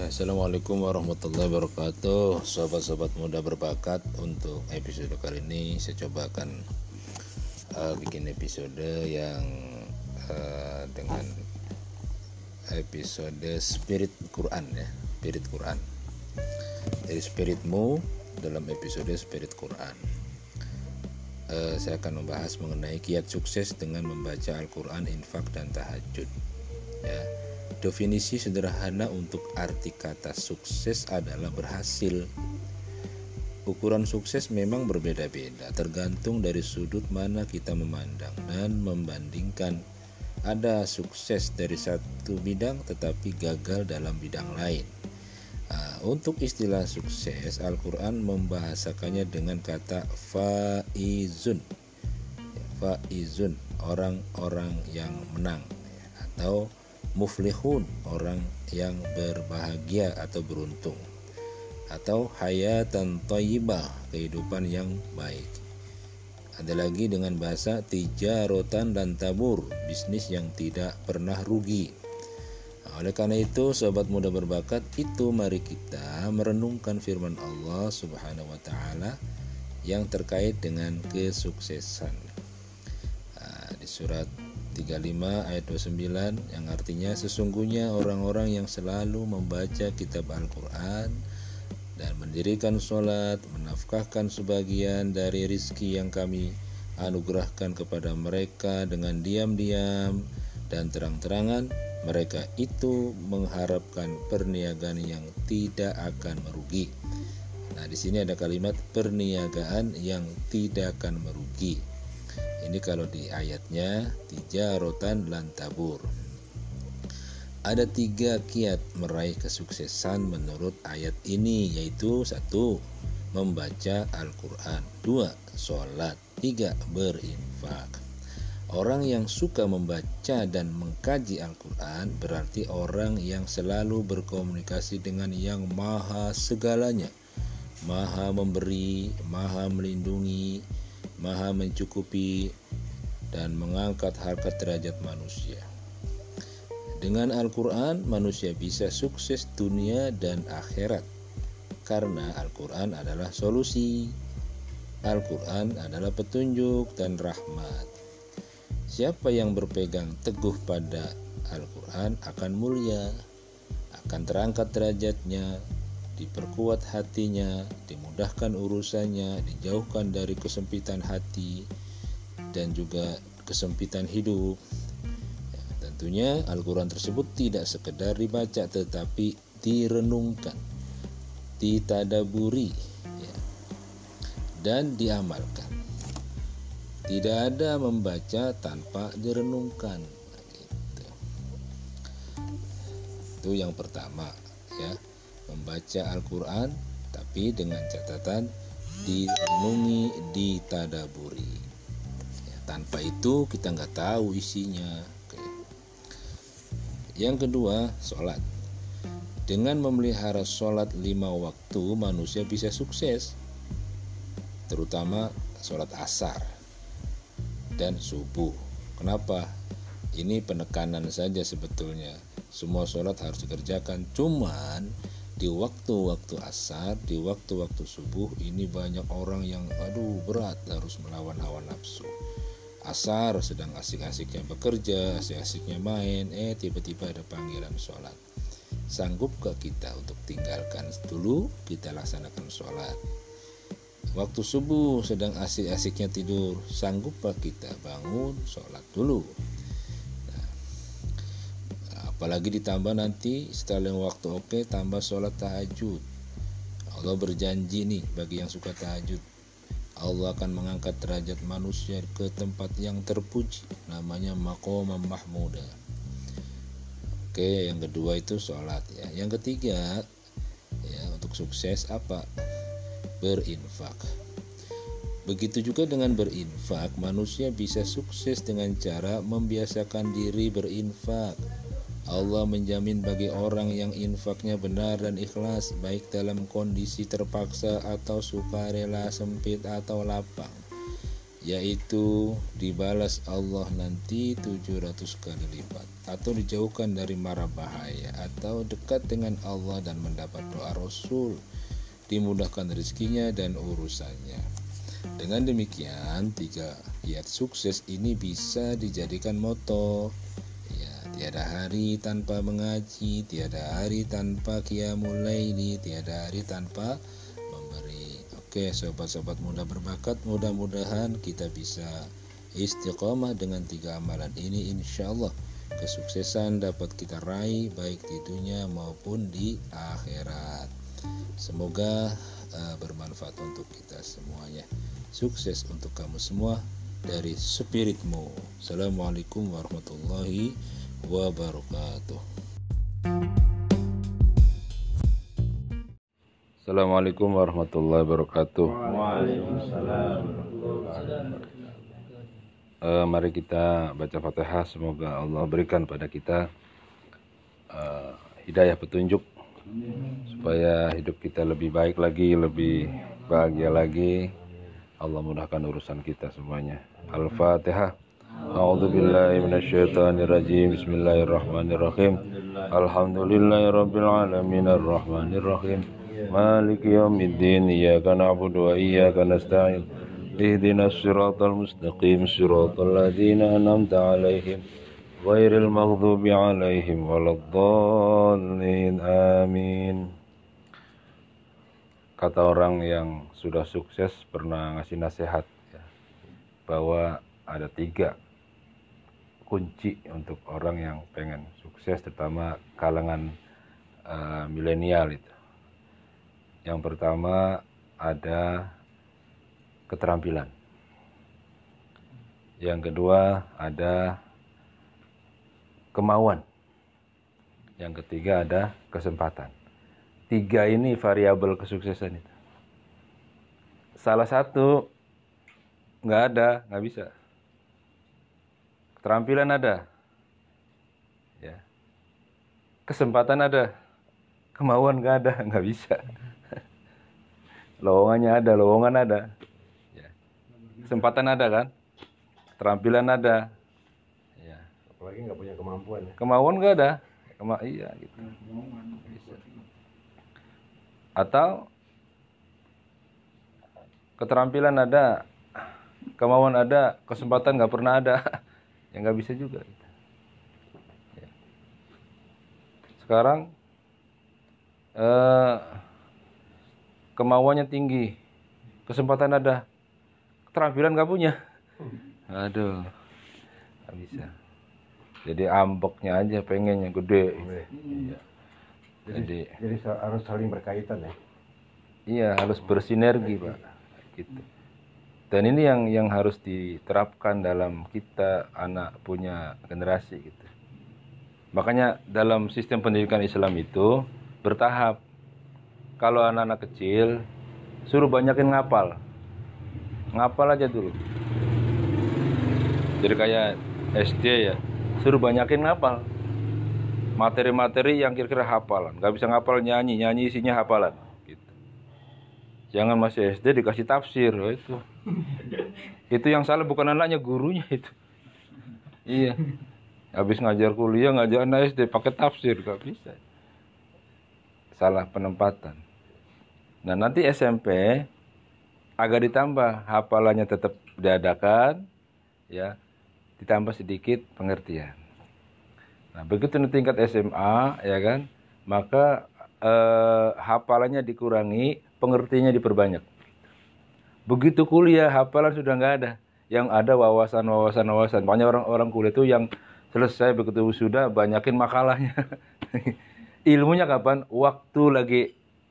Ya, Assalamualaikum warahmatullahi wabarakatuh. Sobat-sobat muda berbakat Untuk episode kali ini Saya coba akan uh, Bikin episode yang uh, Dengan Episode Spirit Quran ya Spirit Quran. Jadi spiritmu Dalam episode Spirit Quran. Uh, Saya akan membahas mengenai Kiat sukses dengan membaca Al-Quran Infak dan tahajud Ya Definisi sederhana untuk arti kata sukses adalah berhasil. Ukuran sukses memang berbeda-beda, tergantung dari sudut mana kita memandang dan membandingkan. Ada sukses dari satu bidang tetapi gagal dalam bidang lain. Nah, untuk istilah sukses, Al-Quran membahasakannya dengan kata faizun. Faizun, orang-orang yang menang atau muflihun orang yang berbahagia atau beruntung atau hayatan thayyibah kehidupan yang baik. Ada lagi dengan bahasa tijarotan dan tabur bisnis yang tidak pernah rugi. Oleh karena itu sobat muda berbakat itu mari kita merenungkan firman Allah subhanahu wa ta'ala yang terkait dengan kesuksesan. Nah, di surat 35 ayat 29 yang artinya sesungguhnya orang-orang yang selalu membaca kitab Al-Quran dan mendirikan sholat menafkahkan sebagian dari rizki yang kami anugerahkan kepada mereka dengan diam-diam dan terang-terangan mereka itu mengharapkan perniagaan yang tidak akan merugi. Nah, di sini ada kalimat perniagaan yang tidak akan merugi. Ini kalau di ayatnya tijarotan lan tabur. Ada tiga kiat meraih kesuksesan menurut ayat ini yaitu satu membaca Al-Quran. Dua sholat. Tiga berinfak. Orang yang suka membaca dan mengkaji Al-Quran berarti orang yang selalu berkomunikasi dengan yang maha segalanya. Maha memberi, maha melindungi, maha mencukupi dan mengangkat harkat derajat manusia. Dengan Al-Quran, manusia bisa sukses dunia dan akhirat karena Al-Quran adalah solusi. Al-Quran adalah petunjuk dan rahmat. Siapa yang berpegang teguh pada Al-Quran akan mulia, akan terangkat derajatnya, diperkuat hatinya, dimudahkan urusannya, dijauhkan dari kesempitan hati dan juga kesempitan hidup. Ya, tentunya Al-Quran tersebut tidak sekedar dibaca tetapi direnungkan, ditadaburi, ya, dan diamalkan. Tidak ada membaca tanpa direnungkan. Gitu. Itu yang pertama, ya membaca Al-Quran tapi dengan catatan direnungi, ditadaburi. Ya, tanpa itu kita nggak tahu isinya. Oke. Yang kedua, sholat. Dengan memelihara sholat lima waktu, manusia bisa sukses, terutama sholat asar dan subuh. Kenapa? Ini penekanan saja sebetulnya. Semua sholat harus dikerjakan, cuman di waktu-waktu asar, di waktu-waktu subuh ini banyak orang yang aduh berat harus melawan hawa nafsu. Asar sedang asik-asiknya bekerja, asik-asiknya main, eh tiba-tiba ada panggilan sholat. Sanggupkah kita untuk tinggalkan dulu kita laksanakan sholat? Waktu subuh sedang asik-asiknya tidur, sanggupkah kita bangun sholat dulu? Apalagi ditambah nanti setelah waktu oke tambah sholat tahajud. Allah berjanji nih bagi yang suka tahajud. Allah akan mengangkat derajat manusia ke tempat yang terpuji namanya makomah mahmuda. Oke yang kedua itu sholat ya. Yang ketiga ya untuk sukses apa? Berinfak. Begitu juga dengan berinfak, manusia bisa sukses dengan cara membiasakan diri berinfak. Allah menjamin bagi orang yang infaknya benar dan ikhlas baik dalam kondisi terpaksa atau sukarela sempit atau lapang yaitu dibalas Allah nanti 700 kali lipat atau dijauhkan dari mara bahaya atau dekat dengan Allah dan mendapat doa Rasul dimudahkan rezekinya dan urusannya. Dengan demikian tiga kiat sukses ini bisa dijadikan moto tiada hari tanpa mengaji tiada hari tanpa qiyamul laili tiada hari tanpa Oke sobat-sobat muda berbakat mudah-mudahan kita bisa istiqomah dengan tiga amalan ini. Insya Allah kesuksesan dapat kita raih baik di dunia maupun di akhirat. Semoga uh, bermanfaat untuk kita semuanya. Sukses untuk kamu semua dari spiritmu. Assalamualaikum warahmatullahi wabarakatuh Assalamualaikum warahmatullahi wabarakatuh. Waalaikumsalam. Uh, mari kita baca Fatihah. Semoga Allah berikan pada kita uh, hidayah petunjuk supaya hidup kita lebih baik lagi, lebih bahagia lagi. Allah mudahkan urusan kita semuanya. Al-Fatihah. A'udzu billahi minasyaitonir rajim. Bismillahirrahmanirrahim. Alhamdulillahi rabbil alamin arrahmanir rahim. Maliki yaumiddin iyyaka na'budu wa iyyaka nasta'in. Ihdinas siratal mustaqim siratal ladzina an'amta 'alaihim ghairil maghdubi 'alaihim waladdallin. Amin. Kata orang yang sudah sukses pernah ngasih nasihat ya, bahwa ada tiga kunci untuk orang yang pengen sukses terutama kalangan uh, milenial itu yang pertama ada keterampilan. Yang kedua ada kemauan. Yang ketiga ada kesempatan. Tiga ini variabel kesuksesan itu. Salah satu nggak ada, nggak bisa. Keterampilan ada, ya. Kesempatan ada, kemauan nggak ada, nggak bisa. Lowongannya ada lowongan ada. Ya. kesempatan ada kan? Keterampilan ada. Ya. Apalagi nggak punya kemampuan ya. Kemauan nggak ada. Kema iya gitu. Bisa. atau keterampilan ada kemauan ada kesempatan nggak pernah ada ya nggak bisa juga gitu. ya. sekarang eh, kemauannya tinggi, kesempatan ada, keterampilan nggak punya. Aduh, nggak bisa. Jadi ambeknya aja pengennya gede. Iya. Jadi, jadi, jadi harus saling berkaitan ya. Iya, harus bersinergi, Pak. Gitu. Dan ini yang yang harus diterapkan dalam kita anak punya generasi gitu. Makanya dalam sistem pendidikan Islam itu bertahap. Kalau anak-anak kecil suruh banyakin ngapal. Ngapal aja dulu. Jadi kayak SD ya suruh banyakin ngapal. Materi-materi yang kira-kira hafalan. Nggak bisa ngapal nyanyi nyanyi isinya hafalan. Gitu. Jangan masih SD dikasih tafsir oh itu itu yang salah bukan anaknya gurunya itu. Iya. Habis ngajar kuliah ngajar anak SD pakai tafsir gak bisa. Salah penempatan. Nah nanti SMP agak ditambah hafalannya tetap diadakan, ya. Ditambah sedikit pengertian. Nah begitu nanti tingkat SMA ya kan, maka eh, hafalannya dikurangi, pengertiannya diperbanyak. Begitu kuliah hafalan sudah nggak ada, yang ada wawasan wawasan wawasan. Banyak orang-orang kuliah itu yang selesai begitu sudah banyakin makalahnya. Ilmunya kapan? Waktu lagi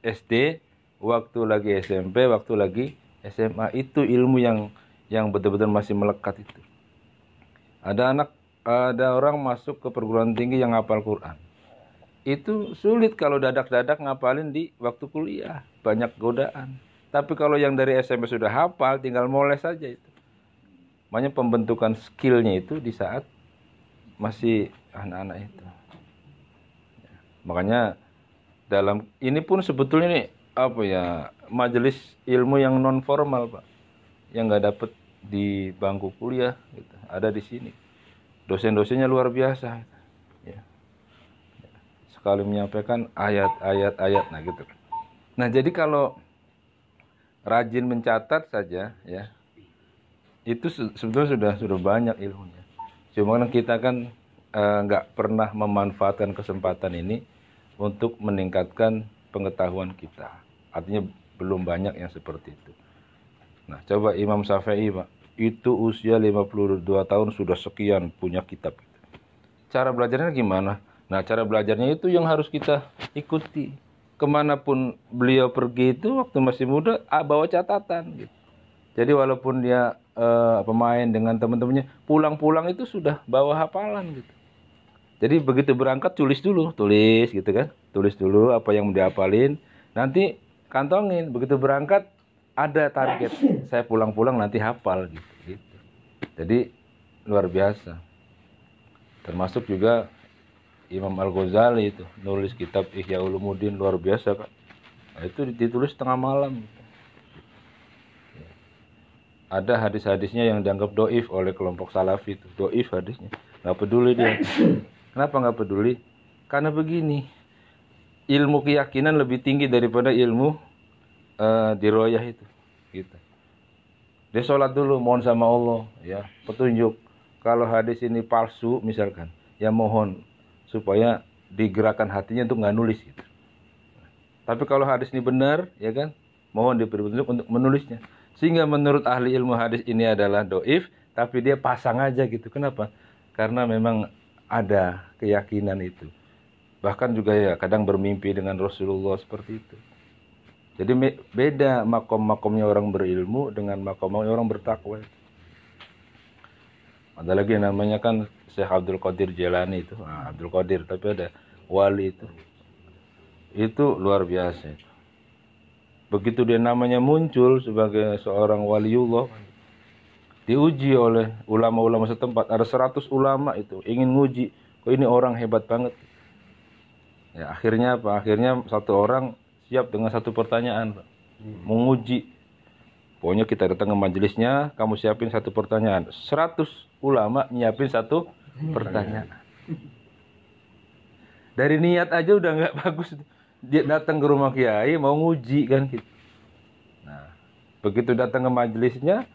SD waktu lagi SMP, waktu lagi SMA itu ilmu yang yang betul-betul masih melekat itu. Ada anak ada orang masuk ke perguruan tinggi yang ngapal Quran. Itu sulit kalau dadak-dadak ngapalin di waktu kuliah, banyak godaan. Tapi kalau yang dari SMP sudah hafal, tinggal moles saja itu. Makanya pembentukan skillnya itu di saat masih anak-anak itu. Makanya dalam ini pun sebetulnya nih apa ya majelis ilmu yang non formal pak yang nggak dapet di bangku kuliah gitu. ada di sini dosen-dosennya luar biasa ya sekali menyampaikan ayat-ayat ayat nah gitu nah jadi kalau rajin mencatat saja ya itu sebetulnya sudah sudah banyak ilmunya cuma kan kita kan eh, nggak uh, pernah memanfaatkan kesempatan ini untuk meningkatkan pengetahuan kita artinya belum banyak yang seperti itu nah coba Imam Syafi'i pak itu usia 52 tahun sudah sekian punya kitab. Cara belajarnya gimana? Nah, cara belajarnya itu yang harus kita ikuti. Ke mana pun beliau pergi itu waktu masih muda, bawa catatan. Gitu. Jadi walaupun dia uh, pemain dengan teman-temannya, pulang-pulang itu sudah bawa hafalan gitu. Jadi begitu berangkat tulis dulu, tulis gitu kan, tulis dulu apa yang dia hafalin. Nanti kantongin, begitu berangkat ada target saya pulang-pulang nanti hafal gitu, gitu. Jadi luar biasa. Termasuk juga Imam Al Ghazali itu nulis kitab Ihya Ulumuddin luar biasa kak. Nah, itu ditulis tengah malam. Ada hadis-hadisnya yang dianggap doif oleh kelompok salafi itu doif hadisnya. Nggak peduli dia. Kenapa nggak peduli? Karena begini, ilmu keyakinan lebih tinggi daripada ilmu uh, diroyah itu gitu dia sholat dulu mohon sama Allah ya petunjuk kalau hadis ini palsu misalkan ya mohon supaya digerakkan hatinya untuk nggak nulis gitu. Tapi kalau hadis ini benar ya kan mohon diberi petunjuk untuk menulisnya. Sehingga menurut ahli ilmu hadis ini adalah doif tapi dia pasang aja gitu. Kenapa? Karena memang ada keyakinan itu. Bahkan juga ya kadang bermimpi dengan Rasulullah seperti itu. Jadi beda makom-makomnya orang berilmu dengan makom-makomnya orang bertakwa. Ada lagi yang namanya kan Syekh Abdul Qadir Jelani itu, nah, Abdul Qadir, tapi ada wali itu. Itu luar biasa itu. Begitu dia namanya muncul sebagai seorang waliullah, diuji oleh ulama-ulama setempat. Ada 100 ulama itu ingin nguji, kok ini orang hebat banget. Ya, akhirnya apa? Akhirnya satu orang siap dengan satu pertanyaan hmm. menguji pokoknya kita datang ke majelisnya kamu siapin satu pertanyaan 100 ulama nyiapin satu pertanyaan. Dari niat aja udah nggak bagus. Dia datang ke rumah kiai mau nguji kan gitu. Nah begitu datang ke majelisnya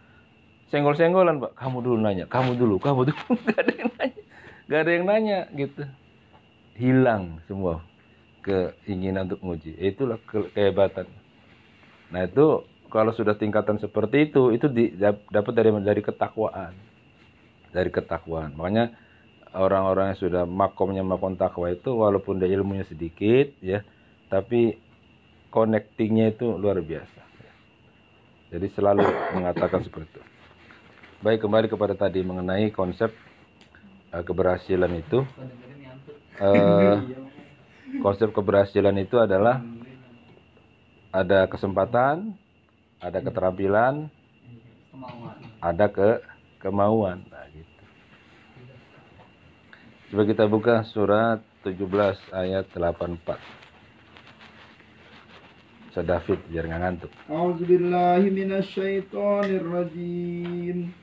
senggol-senggolan pak kamu dulu nanya kamu dulu kamu dulu. Nggak ada yang nanya. Nggak ada yang nanya gitu. Hilang semua keinginan untuk menguji. Itulah ke kehebatan. Nah itu kalau sudah tingkatan seperti itu, itu dapat dari dari ketakwaan, dari ketakwaan. Makanya orang-orang yang sudah makomnya makom takwa itu, walaupun dia ilmunya sedikit, ya, tapi connectingnya itu luar biasa. Jadi selalu mengatakan seperti itu. Baik kembali kepada tadi mengenai konsep uh, keberhasilan itu. Uh, konsep keberhasilan itu adalah ada kesempatan, ada keterampilan, ada ke kemauan. Nah. Coba kita buka surat 17 ayat 84. Saya David biar nggak ngantuk. Auzubillahi minasyaitonirrajim.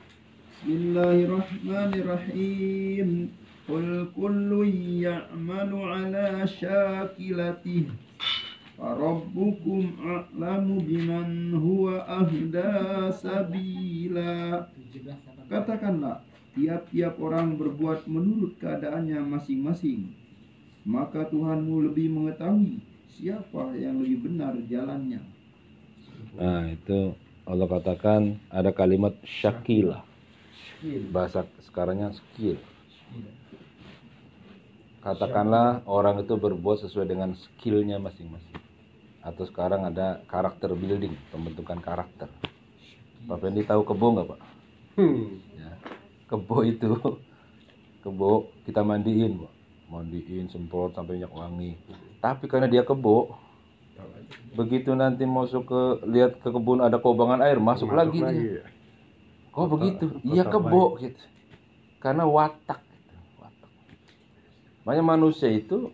Bismillahirrahmanirrahim. Qul kullun ya'malu 'ala syakilatihi. Rabbukum a'lamu biman huwa ahda sabila. Katakanlah, tiap-tiap orang berbuat menurut keadaannya masing-masing. Maka Tuhanmu lebih mengetahui siapa yang lebih benar jalannya. Nah, itu Allah katakan ada kalimat syakilah. Bahasa sekarangnya skill katakanlah orang itu berbuat sesuai dengan skillnya masing-masing atau sekarang ada karakter building pembentukan karakter Pak Fendi tahu kebo nggak Pak hmm. ya, kebo itu kebo kita mandiin Pak mandiin semprot sampai minyak wangi tapi karena dia kebo begitu nanti masuk ke lihat ke kebun ada kobangan air masuk, masuk lagi, lagi dia. kok begitu iya kebo gitu karena watak Makanya manusia itu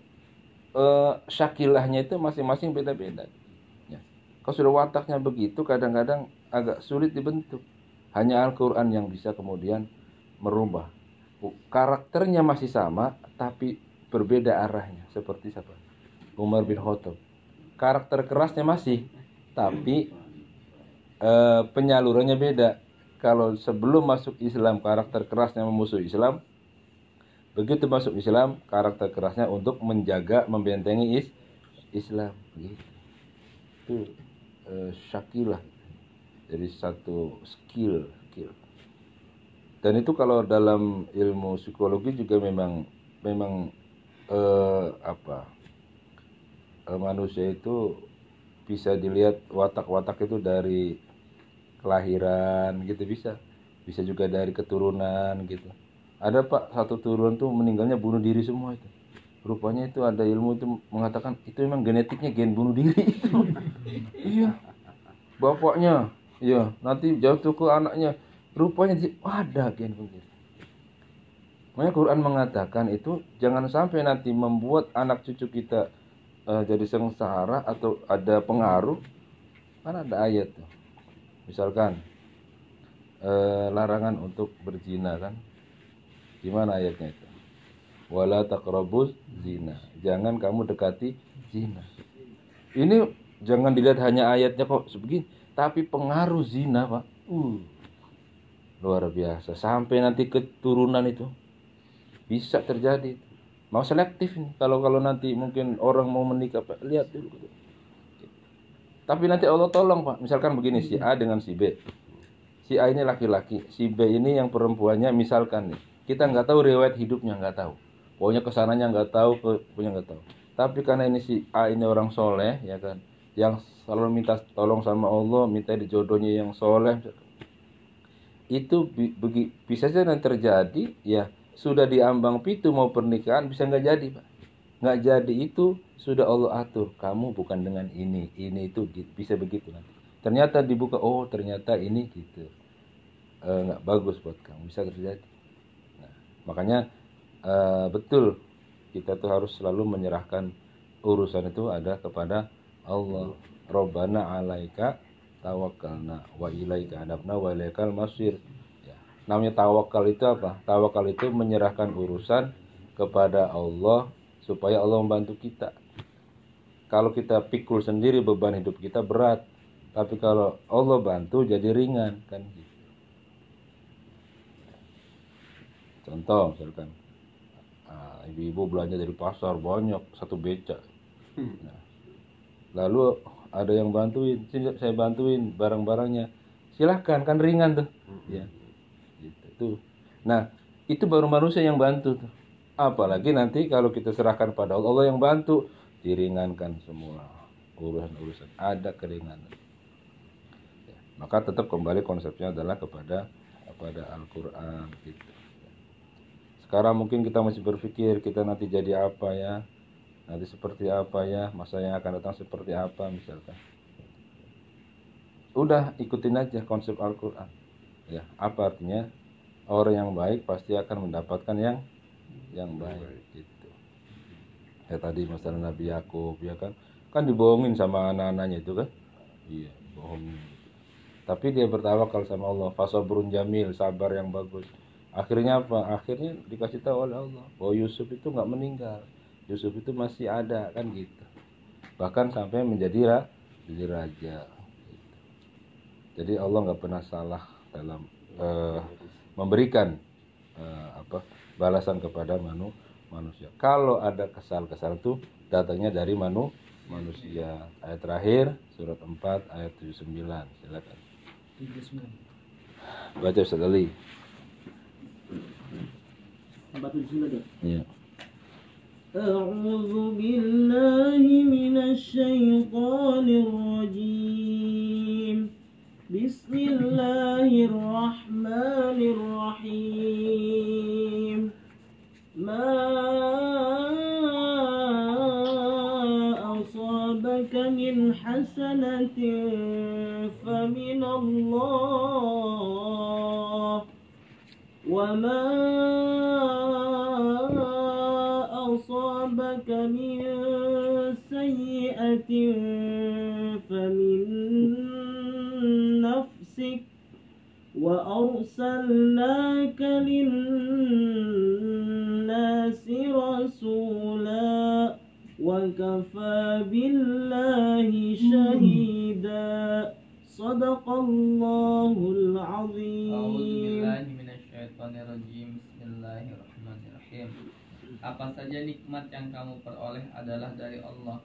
eh, syakilahnya itu masing-masing beda-beda. Ya. Kalau sudah wataknya begitu, kadang-kadang agak sulit dibentuk. Hanya Al-Quran yang bisa kemudian merubah. Karakternya masih sama, tapi berbeda arahnya. Seperti siapa? Umar bin Khattab. Karakter kerasnya masih, tapi e, penyalurannya beda. Kalau sebelum masuk Islam karakter kerasnya memusuhi Islam, begitu masuk Islam karakter kerasnya untuk menjaga membentengi is Islam. Gitu. Itu e, syakilah jadi satu skill dan itu kalau dalam ilmu psikologi juga memang memang eh, apa eh, manusia itu bisa dilihat watak-watak itu dari kelahiran gitu bisa. Bisa juga dari keturunan gitu. Ada pak satu turun tuh meninggalnya bunuh diri semua itu. Rupanya itu ada ilmu itu mengatakan itu memang genetiknya gen bunuh diri. Iya. Bapaknya Iya, nanti jatuh ke anaknya. Rupanya di, ada gen begitu. Makanya Quran mengatakan itu jangan sampai nanti membuat anak cucu kita uh, jadi sengsara atau ada pengaruh. Kan ada ayat tuh. Misalkan uh, larangan untuk berzina kan. Gimana ayatnya itu? Wala taqrabuz zina. Jangan kamu dekati zina. Ini jangan dilihat hanya ayatnya kok sebegini tapi pengaruh zina pak uh, luar biasa. Sampai nanti keturunan itu bisa terjadi. Mau selektif nih kalau kalau nanti mungkin orang mau menikah pak lihat dulu. Tapi nanti Allah tolong pak. Misalkan begini si A dengan si B. Si A ini laki-laki si B ini yang perempuannya misalkan nih. Kita nggak tahu riwayat hidupnya nggak tahu. Pokoknya ke sananya nggak tahu punya nggak tahu. Tapi karena ini si A ini orang soleh ya kan yang selalu minta tolong sama Allah, minta dijodohnya yang soleh. Itu bisa saja terjadi, ya sudah diambang pitu mau pernikahan bisa nggak jadi pak. Nggak jadi itu sudah Allah atur. Kamu bukan dengan ini, ini itu bisa begitu nanti. Ternyata dibuka, oh ternyata ini gitu. E, nggak bagus buat kamu, bisa terjadi. Nah, makanya e, betul kita tuh harus selalu menyerahkan urusan itu ada kepada Allah Robbana alaika tawakkalna wa ilaika adabna wa ilaikal masir. Ya. namanya tawakal itu apa? Tawakal itu menyerahkan urusan kepada Allah supaya Allah membantu kita. Kalau kita pikul sendiri beban hidup kita berat. Tapi kalau Allah bantu jadi ringan kan gitu. contoh misalkan ah, ibu-ibu belanja dari pasar banyak satu beca nah, lalu ada yang bantuin saya bantuin barang-barangnya. Silahkan kan ringan tuh. Ya gitu tuh. Nah itu baru manusia yang bantu tuh. Apalagi nanti kalau kita serahkan pada Allah, Allah yang bantu diringankan semua urusan-urusan. Ada keringanan. Ya, maka tetap kembali konsepnya adalah kepada kepada Al-Quran gitu. Sekarang mungkin kita masih berpikir kita nanti jadi apa ya nanti seperti apa ya? Masa yang akan datang seperti apa misalkan. Udah ikutin aja konsep Al-Quran. Ya apa artinya? Orang yang baik pasti akan mendapatkan yang yang baik gitu. Ya tadi masalah Nabi Yakub ya kan? Kan dibohongin sama anak-anaknya itu kan? Iya bohongin. Tapi dia bertawakal sama Allah. Fasabrun jamil sabar yang bagus. Akhirnya apa? Akhirnya dikasih tahu oleh Allah bahwa Yusuf itu nggak meninggal Yusuf itu masih ada kan gitu. Bahkan sampai menjadi jadi raja. Jadi Allah nggak pernah salah dalam uh, memberikan uh, apa balasan kepada manu, manusia. Kalau ada kesal-kesal itu datangnya dari manu, manusia. Ayat terakhir surat 4 ayat 79 silakan. baca Ustaz Ali. 479 Iya. أعوذ بالله من الشيطان الرجيم. بسم الله الرحمن الرحيم. ما أصابك من حسنة فمن الله وما سيئة فمن نفسك وأرسلناك للناس رسولا وكفى بالله شهيدا. صدق الله العظيم. أعوذ بالله من الشيطان الرجيم. بسم الله الرحمن الرحيم. Apa saja nikmat yang kamu peroleh adalah dari Allah.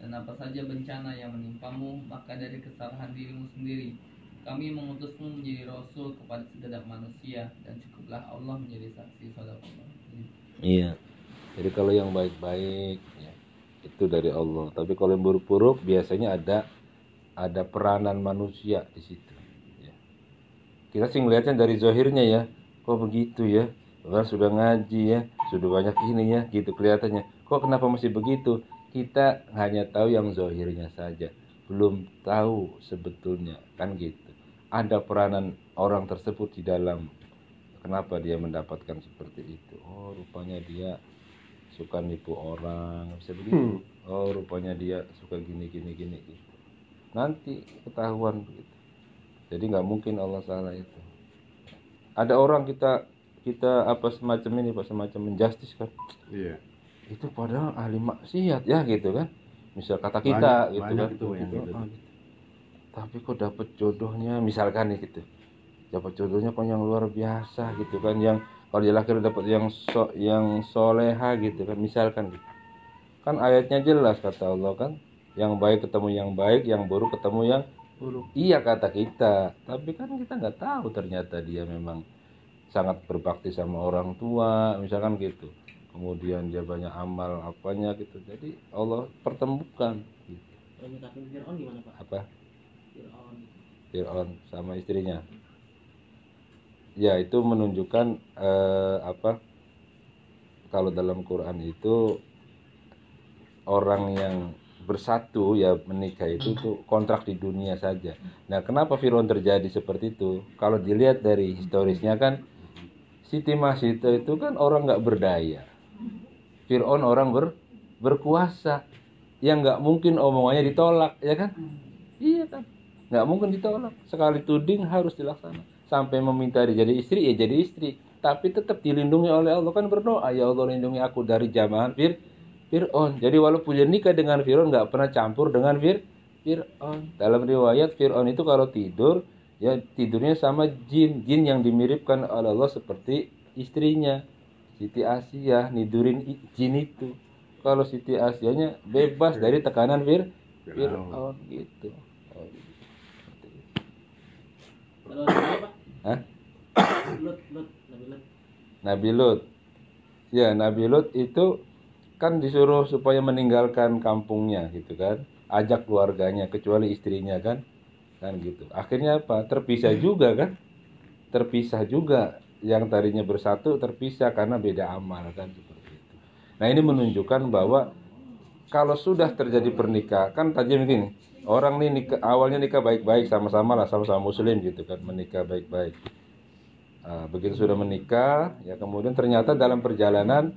Dan apa saja bencana yang menimpamu Maka dari kesalahan dirimu sendiri Kami mengutusmu menjadi Rasul kepada segenap manusia Dan cukuplah Allah menjadi saksi Sadaqallah Iya. Jadi kalau yang baik-baik ya, itu dari Allah. Tapi kalau yang buruk-buruk biasanya ada ada peranan manusia di situ. Ya. Kita sih ngelihatnya dari zohirnya ya. Kok begitu ya? Orang sudah ngaji ya, sudah banyak ini ya, gitu kelihatannya. Kok kenapa masih begitu? Kita hanya tahu yang zohirnya saja, belum tahu sebetulnya. Kan gitu. Ada peranan orang tersebut di dalam. Kenapa dia mendapatkan seperti itu? Oh rupanya dia suka nipu orang. Bisa begitu? Oh rupanya dia suka gini gini gini gitu. Nanti ketahuan begitu. Jadi nggak mungkin Allah salah itu. Ada orang kita kita apa semacam ini pak semacam menjustis kan? Iya. Itu padahal ahli maksiat ya gitu kan. Misal kata kita Banyak- gitu banyak kan. itu yang gitu. ah, gitu. tapi kok dapat jodohnya misalkan nih gitu. Dapat jodohnya kok yang luar biasa gitu kan. Yang kalau dia laki dapat yang so, yang soleha gitu kan. Misalkan gitu. kan ayatnya jelas kata Allah kan. Yang baik ketemu yang baik yang buruk ketemu yang buruk. Iya kata kita. Tapi kan kita nggak tahu ternyata dia memang sangat berbakti sama orang tua misalkan gitu kemudian dia banyak amal apanya gitu jadi Allah pertemukan gitu. Kalau nyekapin Fir'aun gimana Pak? apa Fir'aun Fir'aun sama istrinya ya itu menunjukkan eh, apa kalau dalam Quran itu orang yang bersatu ya menikah itu tuh kontrak di dunia saja. Nah, kenapa Fir'aun terjadi seperti itu? Kalau dilihat dari historisnya kan Siti Masito itu kan orang nggak berdaya. Fir'aun orang ber, berkuasa yang nggak mungkin omongannya ditolak, ya kan? Iya kan? Nggak mungkin ditolak. Sekali tuding harus dilaksanakan. Sampai meminta dia jadi istri, ya jadi istri. Tapi tetap dilindungi oleh Allah kan berdoa, ya Allah lindungi aku dari jamahan Fir Fir'aun. Jadi walaupun dia nikah dengan Fir'aun nggak pernah campur dengan Fir Fir'aun. Dalam riwayat Fir'aun itu kalau tidur ya tidurnya sama jin, jin yang dimiripkan oleh Allah seperti istrinya Siti Asia nidurin jin itu. Kalau Siti Asianya bebas dari tekanan Fir Fir'aun gitu. Oh, gitu. Kalau? Hah? Lut, Lut, Nabi Lut Nabi Lut. Ya, Nabi Lut itu kan disuruh supaya meninggalkan kampungnya gitu kan. Ajak keluarganya kecuali istrinya kan. Kan gitu. Akhirnya apa? Terpisah juga kan? Terpisah juga. Yang tadinya bersatu terpisah karena beda amal kan seperti itu. Nah, ini menunjukkan bahwa kalau sudah terjadi pernikahan kan tadi begini orang nih nikah, awalnya nikah baik-baik sama-sama lah sama-sama muslim gitu kan menikah baik-baik Nah, begitu sudah menikah, ya kemudian ternyata dalam perjalanan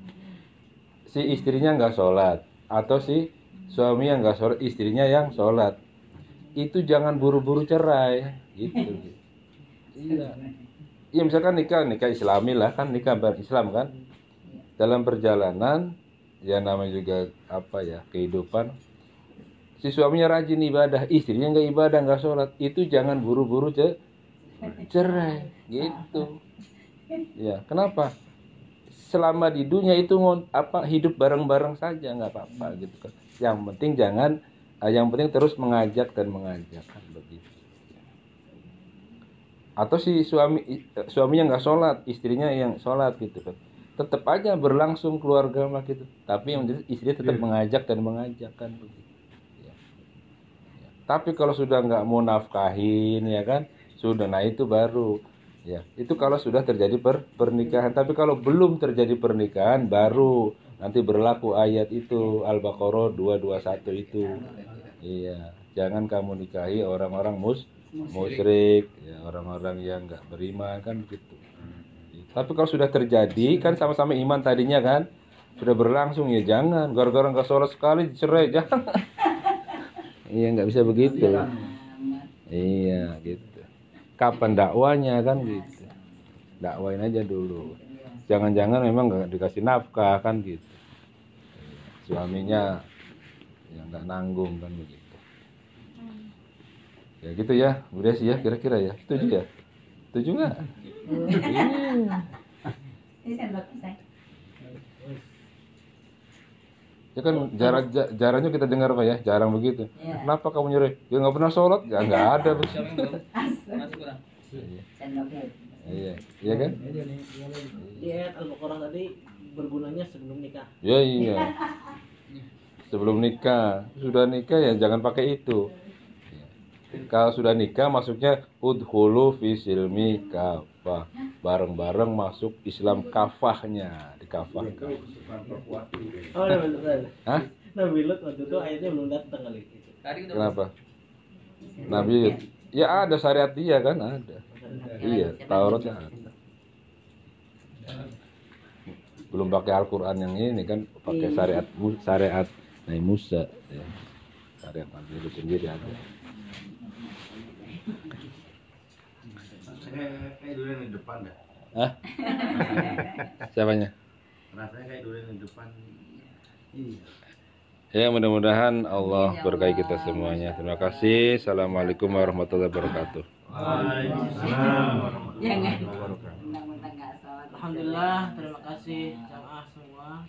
si istrinya nggak sholat atau si suami yang nggak sholat, istrinya yang sholat, itu jangan buru-buru cerai, gitu. Iya. Iya misalkan nikah nikah Islami lah kan nikah berislam kan. Dalam perjalanan ya namanya juga apa ya kehidupan. Si suaminya rajin ibadah, istrinya nggak ibadah nggak sholat, itu jangan buru-buru ce- cerai gitu ya kenapa selama di dunia itu apa hidup bareng-bareng saja nggak apa-apa gitu kan yang penting jangan eh, yang penting terus mengajak dan mengajak kan begitu atau si suami eh, suaminya nggak sholat istrinya yang sholat gitu kan. Tetap aja berlangsung keluarga mah gitu. Tapi yang istri tetap mengajak dan mengajak kan begitu. Ya. Ya. tapi kalau sudah nggak mau nafkahin ya kan sudah nah itu baru. Ya. Itu kalau sudah terjadi per- pernikahan. Tapi kalau belum terjadi pernikahan baru nanti berlaku ayat itu Al-Baqarah 221 itu. Iya. Jangan kamu nikahi orang-orang mus musyrik. ya orang-orang yang nggak beriman kan begitu. Tapi kalau sudah terjadi kan sama-sama iman tadinya kan? Sudah berlangsung ya jangan. Gara-gara nggak sholat sekali cerai jangan. Iya nggak bisa begitu. Iya gitu. Kapan dakwanya kan gitu. Dakwain aja dulu. Jangan-jangan memang nggak dikasih nafkah kan gitu. Suaminya yang nggak nanggung kan begitu ya gitu ya Bu Desi ya kira-kira ya. Setuju ya? Setuju nggak? Iya. Ya kan jarang ja- jarangnya kita dengar pak ya. Jarang begitu. Iya. kenapa kamu nyuruh? Ya nggak pernah sholat? Ya nggak ada. Sendoknya. iya. Iya. Kan? Di ayat Al-Baqarah tadi bergunanya sebelum nikah. ya iya. Sebelum nikah. Sudah nikah ya jangan pakai itu kalau sudah nikah masuknya udhulu fi silmi kafah. Bareng-bareng masuk Islam kafahnya di kafah Oh, Nabi Lut. Hah? Nabi Lut waktu itu ayatnya belum datang kali. Tadi udah kenapa? Nabi ya ada syariat dia kan ada. Iya Tauratnya ada. Belum pakai Al-Quran yang ini kan pakai syariat Mu- syariat Nabi Musa ya. syariat Nabi itu sendiri ada Kayak durian di depan dah. Hah? Siapanya? Rasanya kayak durian di depan. Ya mudah-mudahan Allah berkahi kita semuanya. Terima kasih. Assalamualaikum warahmatullahi wabarakatuh. Waalaikumsalam. Mentang-mentang nggak sholat. Alhamdulillah, terima kasih jamaah semua.